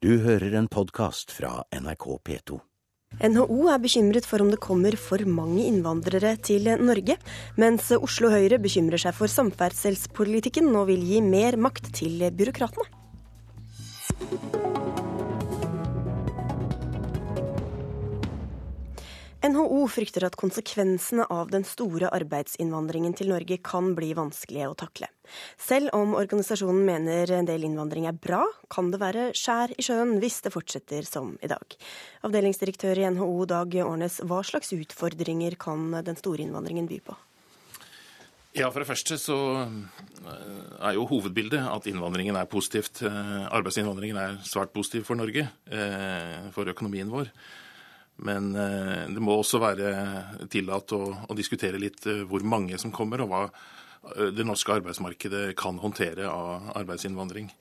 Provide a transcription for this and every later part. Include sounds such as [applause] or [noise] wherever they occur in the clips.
Du hører en podkast fra NRK P2. NHO er bekymret for om det kommer for mange innvandrere til Norge, mens Oslo Høyre bekymrer seg for samferdselspolitikken og vil gi mer makt til byråkratene. NHO frykter at konsekvensene av den store arbeidsinnvandringen til Norge kan bli vanskelige å takle. Selv om organisasjonen mener en del innvandring er bra, kan det være skjær i sjøen hvis det fortsetter som i dag. Avdelingsdirektør i NHO Dag Årnes, hva slags utfordringer kan den store innvandringen by på? Ja, For det første så eh, er jo hovedbildet at innvandringen er positivt. Eh, arbeidsinnvandringen er svært positiv for Norge, eh, for økonomien vår. Men eh, det må også være tillatt å, å, diskutere litt eh, hvor mange som kommer, og hva eh, det norske arbeidsmarkedet kan håndtere av arbeidsinnvandring.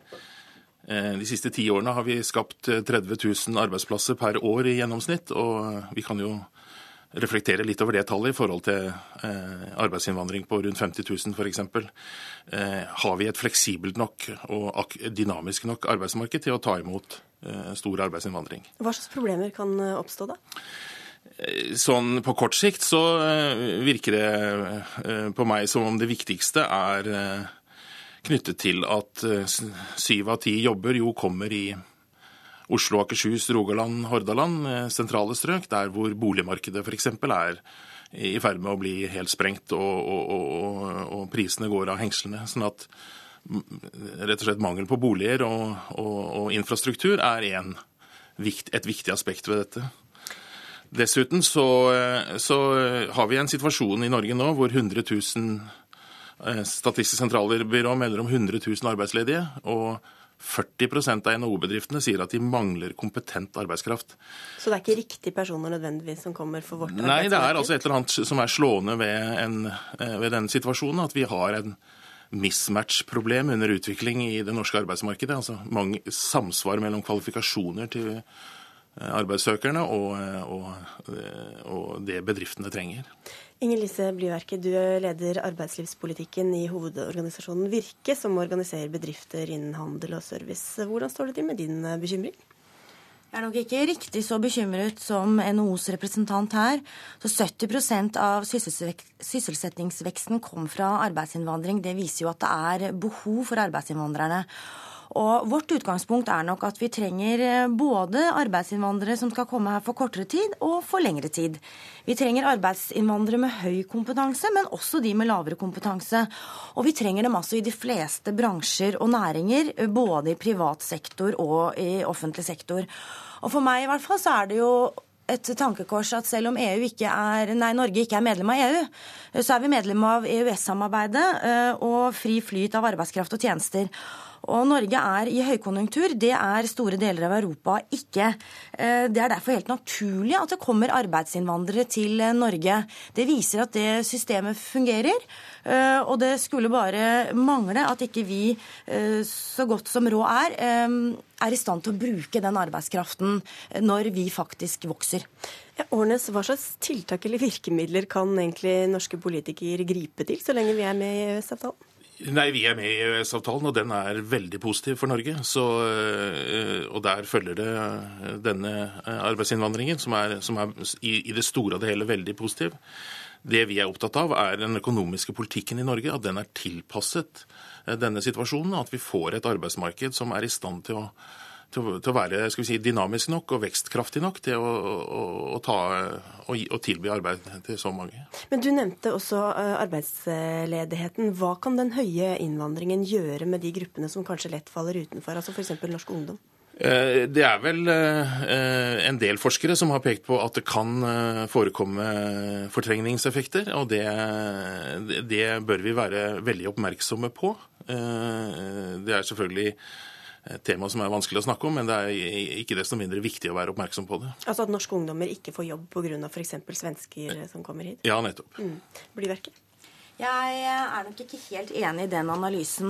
De siste ti årene har vi skapt 30 000 arbeidsplasser per år i gjennomsnitt. Og vi kan jo reflektere litt over det tallet i forhold til arbeidsinnvandring på rundt 50 000 f.eks. Har vi et fleksibelt nok og dynamisk nok arbeidsmarked til å ta imot Eh, stor arbeidsinnvandring. Hva slags problemer kan eh, oppstå da? Eh, sånn På kort sikt så virker det på meg som om det viktigste er knyttet til at syv av ti jobber jo kommer i Oslo, Akershus, Rogaland, Hordaland, sentrale strøk, der hvor boligmarkedet f.eks. er i ferd med å bli helt sprengt og, og, og, og prisene går av hengslene. sånn at rett og slett mangel på boliger og, og, og infrastruktur er en, et viktig aspekt ved dette. Dessuten så, så, har vi en situasjon i Norge nå hvor 100 000 eh, Statistisk sentralbyrå melder om 100 000 arbeidsledige. og 40% av NHO-bedriftene sier at de mangler kompetent arbeidskraft. Så det er ikke riktige personer nødvendigvis som kommer for vårt arbeidsmarked? Nei, det er altså et eller annet som er slående ved, en, eh, ved denne situasjonen. At vi har en, mismatch-problem under utvikling i det norske arbeidsmarkedet. Altså mange samsvar mellom kvalifikasjoner til eh, arbeidssøkerne og, eh, og, og det bedriftene trenger. Inger Lise Blyverke, du leder arbeidslivspolitikken i hovedorganisasjonen Virke, som organiserer bedrifter innen handel og service. Hvordan står det til med din bekymring? Jeg er nok ikke riktig så bekymret som NHOs representant her. Så 70% av sysselsettingsveksten kom fra arbeidsinnvandring. Det viser jo at det er behov for arbeidsinnvandrerne. Og Vårt utgangspunkt er nok at vi trenger eh, både arbeidsinnvandrere som skal komme her for kortere tid, og for lengre tid. Vi trenger arbeidsinnvandrere med høy kompetanse, men også de med lavere kompetanse. Og vi trenger dem altså i de fleste bransjer og næringer, eh, både i privat sektor og i offentlig sektor. Og for meg i hvert fall så er det jo et tankekors at selv om EU ikke er, nei, Norge ikke er medlem av EU, så er vi medlem av EØS-samarbeidet eh, og fri flyt av arbeidskraft og tjenester. Og Norge er i høykonjunktur. Det er store deler av Europa ikke. Eh, det er derfor helt naturlig at det kommer arbeidsinnvandrere til eh, Norge. Det viser at det systemet fungerer. Eh, og det skulle bare mangle at ikke vi, så godt som råd er, er i stand til å bruke den arbeidskraften når vi faktisk vokser. Ja, Årnes, Hva slags tiltak eller virkemidler kan egentlig norske politikere gripe til så lenge vi er med i EØS-avtalen? Nei, Vi er med i EØS-avtalen, og den er veldig positiv for Norge. Så, eh, og Der følger det eh, denne eh, arbeidsinnvandringen, som er, som er i, i, det store og det hele veldig positiv. Det vi er opptatt av, er den økonomiske politikken i Norge. At den er tilpasset denne situasjonen. At vi får et arbeidsmarked som er i stand til å til, å være skal vi si, dynamisk nok og vekstkraftig nok til å, å, å, ta, å, å, tilby arbeid til så mange. Men Du nevnte også eh, arbeidsledigheten. Hva kan den høye innvandringen gjøre med de gruppene som kanskje lett faller utenfor, altså f.eks. norsk ungdom? Eh, det er vel eh, en del forskere som har pekt på at det kan forekomme fortrengningseffekter. Og det, det bør vi være veldig oppmerksomme på. Det er selvfølgelig et tema som er vanskelig å snakke om, men det er ikke desto mindre viktig å være oppmerksom på det. Altså at norske ungdommer ikke får jobb pga. f.eks. svensker som kommer hit? Ja, nettopp. Mm. Blir verket? Jeg er nok ikke helt enig i den analysen.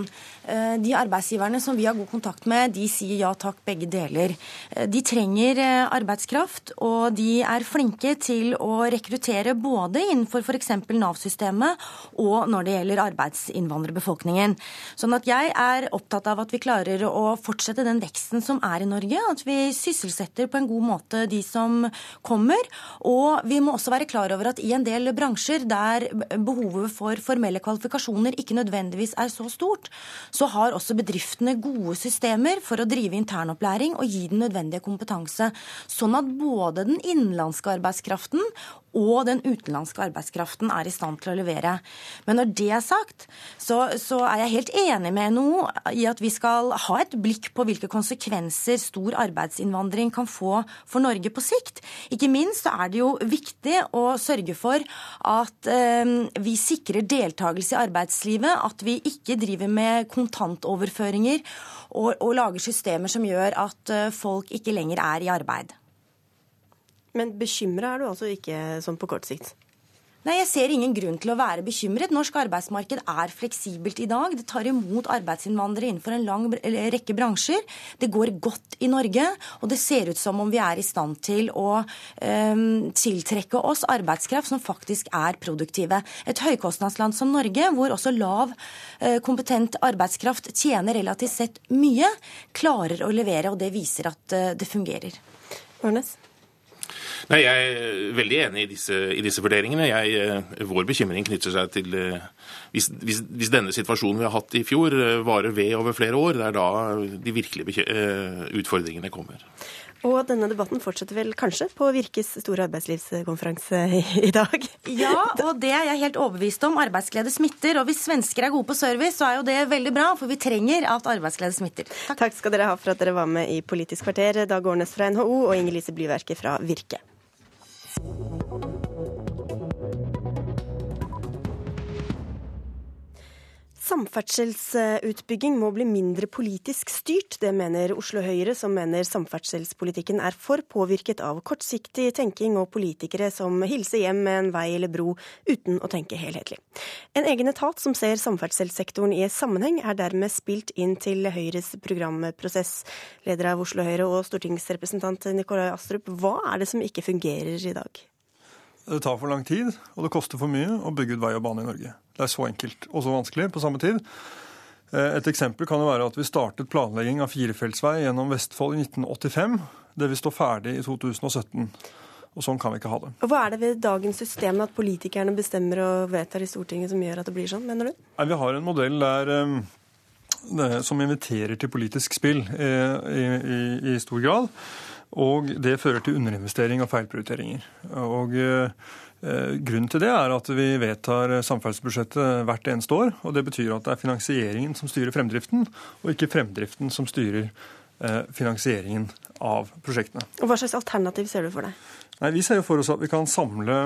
Eh, de arbeidsgiverne som vi har god kontakt med, de sier ja takk, begge deler. Eh, de trenger eh, arbeidskraft, og de er flinke til å rekruttere både innenfor f.eks. Nav-systemet og når det gjelder arbeidsinnvandrerbefolkningen. Sånn at jeg er opptatt av at vi klarer å fortsette den veksten som er i Norge. At vi sysselsetter på en god måte de som kommer. Og vi må også være klar over at i en del bransjer der behovet for formelle kvalifikasjoner ikke nødvendigvis er så stort, så har også bedriftene gode systemer for å drive internopplæring og gi den nødvendige kompetanse. Sånn at både den innenlandske arbeidskraften og den utenlandske arbeidskraften er i stand til å levere. Men når det er sagt, så, så, er jeg helt enig med NHO i at vi skal ha et blikk på hvilke konsekvenser stor arbeidsinnvandring kan få for Norge på sikt. Ikke minst så er det jo viktig å sørge for at eh, vi sikrer deltakelse i arbeidslivet, at vi ikke driver med kontantoverføringer og, og lager systemer som gjør at eh, folk ikke lenger er i arbeid. Men bekymra er du altså ikke sånn på kort sikt? Nei, Jeg ser ingen grunn til å være bekymret. Norsk arbeidsmarked er fleksibelt i dag. Det tar imot arbeidsinnvandrere innenfor en lang rekke bransjer. Det går godt i Norge, og det ser ut som om vi er i stand til å um, tiltrekke oss arbeidskraft som faktisk er produktive. Et høykostnadsland som Norge, hvor også lav, uh, kompetent arbeidskraft tjener relativt sett mye, klarer å levere, og det viser at uh, det fungerer. Arnes? Nei, Jeg er veldig enig i disse, i disse vurderingene. Jeg, eh, vår bekymring knytter seg til eh, hvis, hvis, hvis, denne situasjonen vi har hatt i fjor eh, varer ved over flere år, det er da de virkelige utfordringene kommer. Og denne debatten fortsetter vel kanskje på Virkes store arbeidslivskonferanse i dag? Ja, og det er jeg helt overbevist om. Arbeidsglede smitter. Og hvis svensker er gode på service, så er jo det veldig bra, for vi trenger at arbeidsglede smitter. Takk. Takk skal dere ha for at dere var med i Politisk kvarter, Dag Årnes fra NHO og Inger Lise Blyverket fra Virke. Bye. Samferdselsutbygging må bli mindre politisk styrt. Det mener Oslo Høyre, som mener samferdselspolitikken er for påvirket av kortsiktig tenking og politikere som hilser hjem med en vei eller bro uten å tenke helhetlig. En egen etat som ser samferdselssektoren i sammenheng, er dermed spilt inn til Høyres programprosess. Leder av Oslo Høyre og stortingsrepresentant Nikolai Astrup, hva er det som ikke fungerer i dag? Det tar for lang tid, og det koster for mye å bygge ut vei og bane i Norge. Det er så enkelt og så vanskelig på samme tid. Eh, et eksempel kan jo være at vi startet planlegging av firefeltsvei gjennom Vestfold i 1985. Det vil stå ferdig i 2017. Og sånn kan vi ikke ha det. Og Hva er det ved dagens system at politikerne bestemmer og vedtar i Stortinget som gjør at det blir sånn, mener du? Nei, vi har en modell der eh, som inviterer til politisk spill eh, i, i, i stor grad. Og det fører til underinvestering og feilprioriteringer. Og Grunnen til det er at vi vedtar samferdselsbudsjettet hvert eneste år. og Det betyr at det er finansieringen som styrer fremdriften, og ikke fremdriften som styrer eh, finansieringen av prosjektene. Og Hva slags alternativ ser du for deg? Nei, Vi ser jo for oss at vi kan samle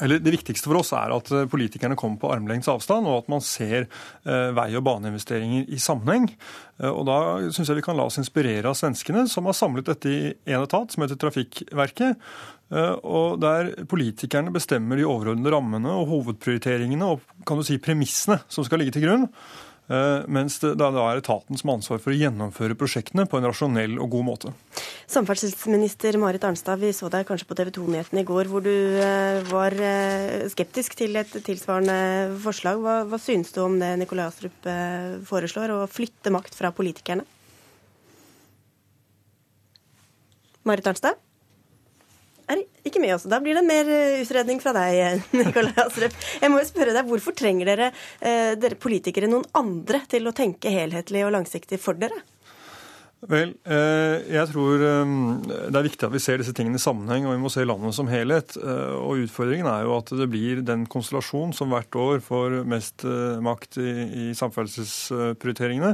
eller Det viktigste for oss er at eh, politikerne kommer på armlengdes avstand, og at man ser eh, vei- og baneinvesteringer i sammenheng. Eh, og Da syns jeg vi kan la oss inspirere av svenskene, som har samlet dette i én etat, som heter Trafikkverket. Og der politikerne bestemmer de overordnede rammene og hovedprioriteringene og kan du si premissene som skal ligge til grunn. Eh, mens det, da er etaten som har ansvar for å gjennomføre prosjektene på en rasjonell og god måte. Samferdselsminister Marit Arnstad, vi så deg kanskje på TV 2-nyhetene i går hvor du eh, var eh, skeptisk til et tilsvarende forslag. Hva, hva synes du om det Nikolai Astrup foreslår, å flytte makt fra politikerne? Marit Arnstad? Ikke med oss. Da blir det mer eh, utredning fra deg, eh, [laughs] Nikolai Astrup. Jeg må jo spørre deg, Hvorfor trenger dere, eh, dere politikere noen andre til å tenke helhetlig og langsiktig for dere? Vel, jeg tror det er viktig at vi ser disse tingene i sammenheng, og vi må se landet som helhet. Og Utfordringen er jo at det blir den konstellasjon som hvert år får mest makt i, i samferdselsprioriteringene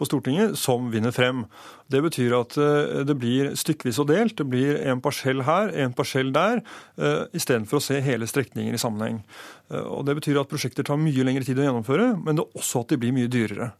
på Stortinget, som vinner frem. Det betyr at eh, det blir stykkevis og delt. Det blir en parsell her, en parsell der, eh, istedenfor å se hele strekninger i sammenheng. Eh, og Det betyr at prosjekter tar mye lengre tid å gjennomføre, men det er også at de blir mye dyrere.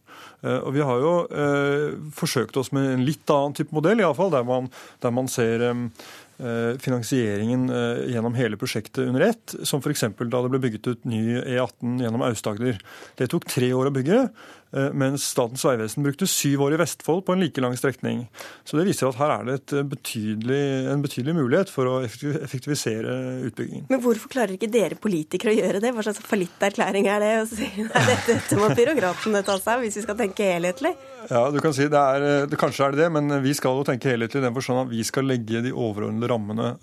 Og Vi har jo eh, forsøkt oss med en litt annen type modell, iallfall, der, man, der man ser eh, finansieringen gjennom hele prosjektet under ett, som f.eks. da det ble bygget ut ny E18 gjennom Aust-Agder. Det tok tre år å bygge. Eh, mens Statens vegvesen brukte syv år i Vestfold på en like lang strekning. Så det viser at her er det eh, betydelig, en betydelig mulighet for å effektivisere utbyggingen. Men hvorfor klarer ikke dere politikere å gjøre det? Hva slags fallitterklæring er det å si [laughs] nei, dette, dette må byråkratene ta seg av, hvis vi skal tenke helhetlig? Ja, du kan si det er, det, Kanskje er det det, men vi skal jo tenke helhetlig i den forstand at vi skal legge de overordnede rammene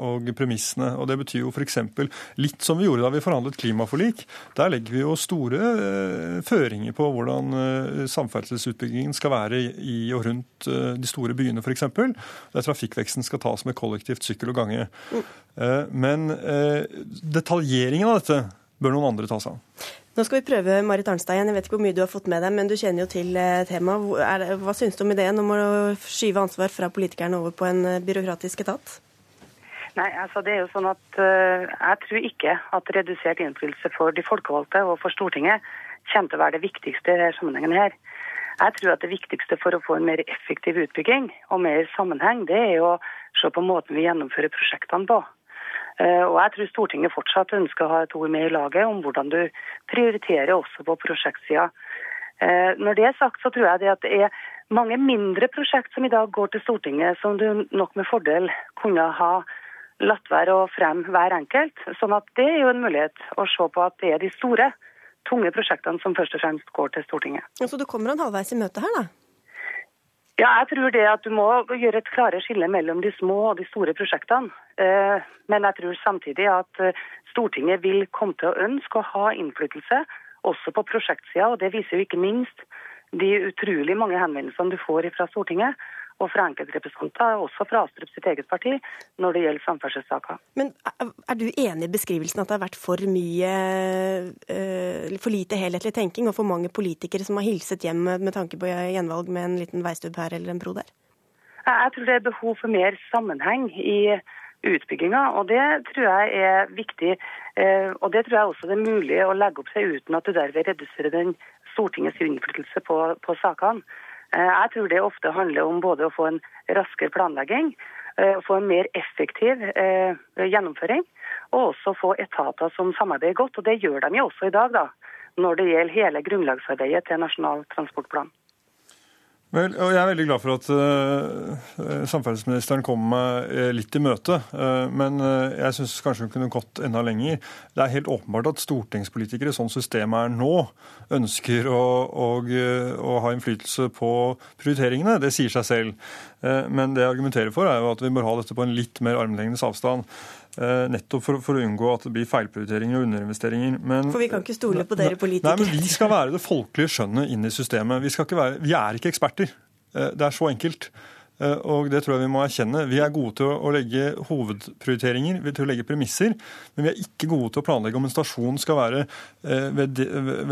og premissene. og Det betyr jo f.eks. litt som vi gjorde da vi forhandlet klimaforlik. Der legger vi jo store føringer på hvordan hvordan eh, samferdselsutbyggingen skal være i og rundt eh, de store byene f.eks. Der trafikkveksten skal tas med kollektivt, sykkel og gange. Eh, men detaljeringen av dette bør noen andre ta seg av. Nå skal vi prøve Marit Arnstad igjen. Jeg vet ikke hvor mye du har fått med deg, men du kjenner jo til temaet. Hva syns du om ideen om å skyve ansvar fra politikerne over på en byråkratisk etat? Nei, altså det er jo sånn at uh, Jeg tror ikke at redusert innflytelse for de folkevalgte og for Stortinget kommer til å være det viktigste i denne sammenhengen her. Jeg tror at det viktigste for å få en mer effektiv utbygging og mer sammenheng, det er å se på måten vi gjennomfører prosjektene på. Eh, og jeg tror Stortinget fortsatt ønsker å ha et ord med i laget om hvordan du prioriterer også på prosjektsida. Eh, når det er sagt, så tror jeg det at det er mange mindre prosjekt som i dag går til Stortinget, som du nok med fordel kunne ha latt være å fremme hver enkelt. Sånn at det er jo en mulighet å se på at det er de store tunge prosjektene som først og fremst går til Stortinget. Så du kommer en halvveis i møte her, da? Ja, jeg tror det at du må gjøre et klare skille mellom de små og de store prosjektene. Eh, men jeg tror samtidig at eh, Stortinget vil komme til å ønske å ha innflytelse også på prosjektsida, og det viser jo ikke minst de utrolig mange henvendelsene du får fra Stortinget og fra enkeltrepresentanter, også fra Astrup sitt eget parti, når det gjelder samferdselssaker. Men er du enig i beskrivelsen at det har vært for mye, eh, for lite helhetlig tenking, og for mange politikere som har hilset hjem med tanke på gjenvalg med en liten veistubb her eller en bro der? Jeg tror det er behov for mer sammenheng i utbygginga, og det tror jeg er viktig. Eh, og det tror jeg også det er mulig å legge opp seg uten at du derved reduserer den Stortingets innflytelse på, på sakene. Eh, jeg tror det ofte handler om både å få en raskere planlegging, eh, få en mer effektiv eh, gjennomføring, og også få etater som samarbeider godt. Og det gjør de jo også i dag, da, når det gjelder hele grunnlagsarbeidet til Nasjonal transportplan. Vel, og Jeg er veldig glad for at uh, samferdselsministeren kom meg uh, litt i møte. Uh, men jeg syns kanskje hun kunne gått enda lenger. Det er helt åpenbart at stortingspolitikere, sånn systemet er nå, ønsker å, å, å ha innflytelse på prioriteringene. Det sier seg selv. men det jeg argumenterer for, er jo at vi bør ha dette på en litt mer armlengdes avstand. Eh, nettopp for, for, å unngå at det blir feilprioriteringer og underinvesteringer. Men, for vi kan ikke stole på dere politikere? Nei, men Vi skal være det folkelige skjønnet inn i systemet. Vi, være, vi er ikke eksperter. Eh, det er så enkelt. Eh, og det tror jeg vi må erkjenne. Vi er gode til å legge hovedprioriteringer, til å legge premisser, men vi er ikke gode til å planlegge om en stasjon skal være ved,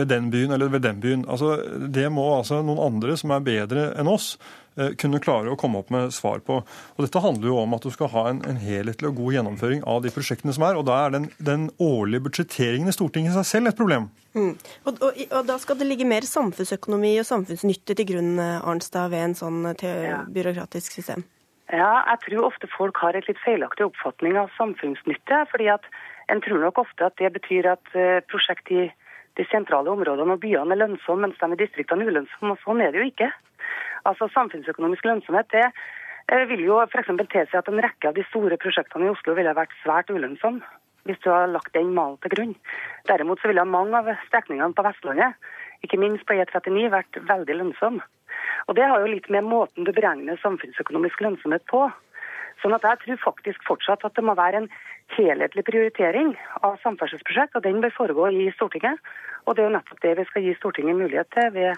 den byen eller ved den byen. Altså, det må altså noen andre som er bedre enn oss, kunne klare å komme opp med svar på. Og Dette handler jo om at du skal ha en, en helhetlig og god gjennomføring av de prosjektene som er. og Da er den, den årlige budsjetteringen i Stortinget i seg selv et problem. Mm. Og, og, og, Da skal det ligge mer samfunnsøkonomi og samfunnsnytte til grunn eh, Arnstad, ved en sånn eh, ja. byråkratisk system? Ja, jeg tror ofte folk har et litt feilaktig oppfatning av samfunnsnytte. fordi at En tror nok ofte at det betyr at prosjekt i de sentrale områdene og byene er lønnsomme, mens de i distriktene er ulønnsomme. og Sånn er det jo ikke. Altså Samfunnsøkonomisk lønnsomhet det eh, vil jo f.eks. tilsi at en rekke av de store prosjektene i Oslo ville vært svært ulønnsomme hvis du har lagt den malen til grunn. Derimot så ville mange av strekningene på Vestlandet, ikke minst på E39, vært veldig lønnsomme. Og Det har jo litt med måten du beregner samfunnsøkonomisk lønnsomhet på. Sånn at Jeg tror faktisk fortsatt at det må være en helhetlig prioritering av samferdselsprosjekt, og den bør foregå i Stortinget. Og Det er jo nettopp det vi skal gi Stortinget mulighet til ved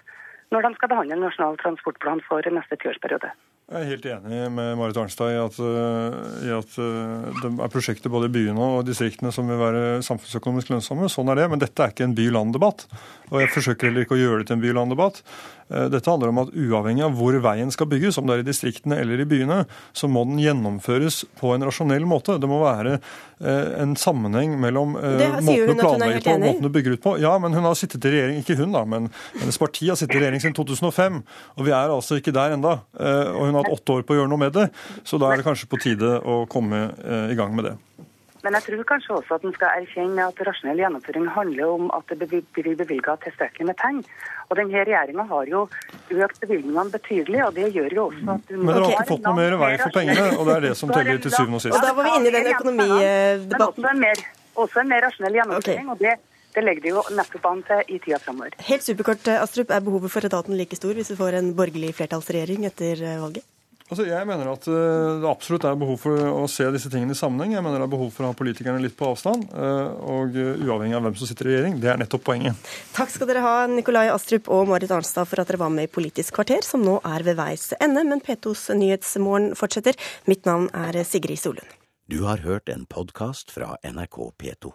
når de skal behandle Nasjonal transportplan for neste tiårsperiode. Jeg er helt enig med Marit Arnstad i at, eh, i at, eh, det er prosjekter både i byene og distriktene som vil være samfunnsøkonomisk lønnsomme. Sånn er det, men dette er ikke en by-land-debatt. Og jeg forsøker heller ikke å gjøre det til en by-land-debatt. Eh, dette handler om at uavhengig av hvor veien skal bygges, om det er i distriktene eller i byene, så må den gjennomføres på en rasjonell måte. Det må være en sammenheng mellom måten du planlegger på og måten du bygger ut på. Ja, men hun har sittet i regjering, ikke hun da, men hennes parti har sittet i regjering siden 2005. Og vi er altså ikke der enda. Og hun har hatt åtte år på å gjøre noe med det. Så da er det kanskje på tide å komme i gang med det. Men jeg tror kanskje også at en skal erkjenne at rasjonell gjennomføring handler om at det blir bevilga tilstrekkelig med penger. Og denne regjeringa har jo økt bevilgningene betydelig, og det gjør jo også at Men dere har ikke fått noe mer vei for pengene, og det er det som teller til syvende og sist. Og da var vi inne i den økonomidebatten. Men også en mer, også en mer rasjonell gjennomføring. Okay. og det det legger de jo nettopp an til i tida framover. Helt superkort, Astrup. Er behovet for etaten like stor hvis vi får en borgerlig flertallsregjering etter valget? Altså, jeg mener at eh, det absolutt er behov for å se disse tingene i sammenheng. Jeg mener det er behov for å ha politikerne litt på avstand, eh, og eh, uavhengig av hvem som sitter i regjering. Det er nettopp poenget. Takk skal dere ha, Nikolai Astrup og Marit Arnstad, for at dere var med i Politisk kvarter, som nå er ved veis ende. Men P2s Nyhetsmorgen fortsetter. Mitt navn er Sigrid Solund. Du har hørt en podkast fra NRK P2.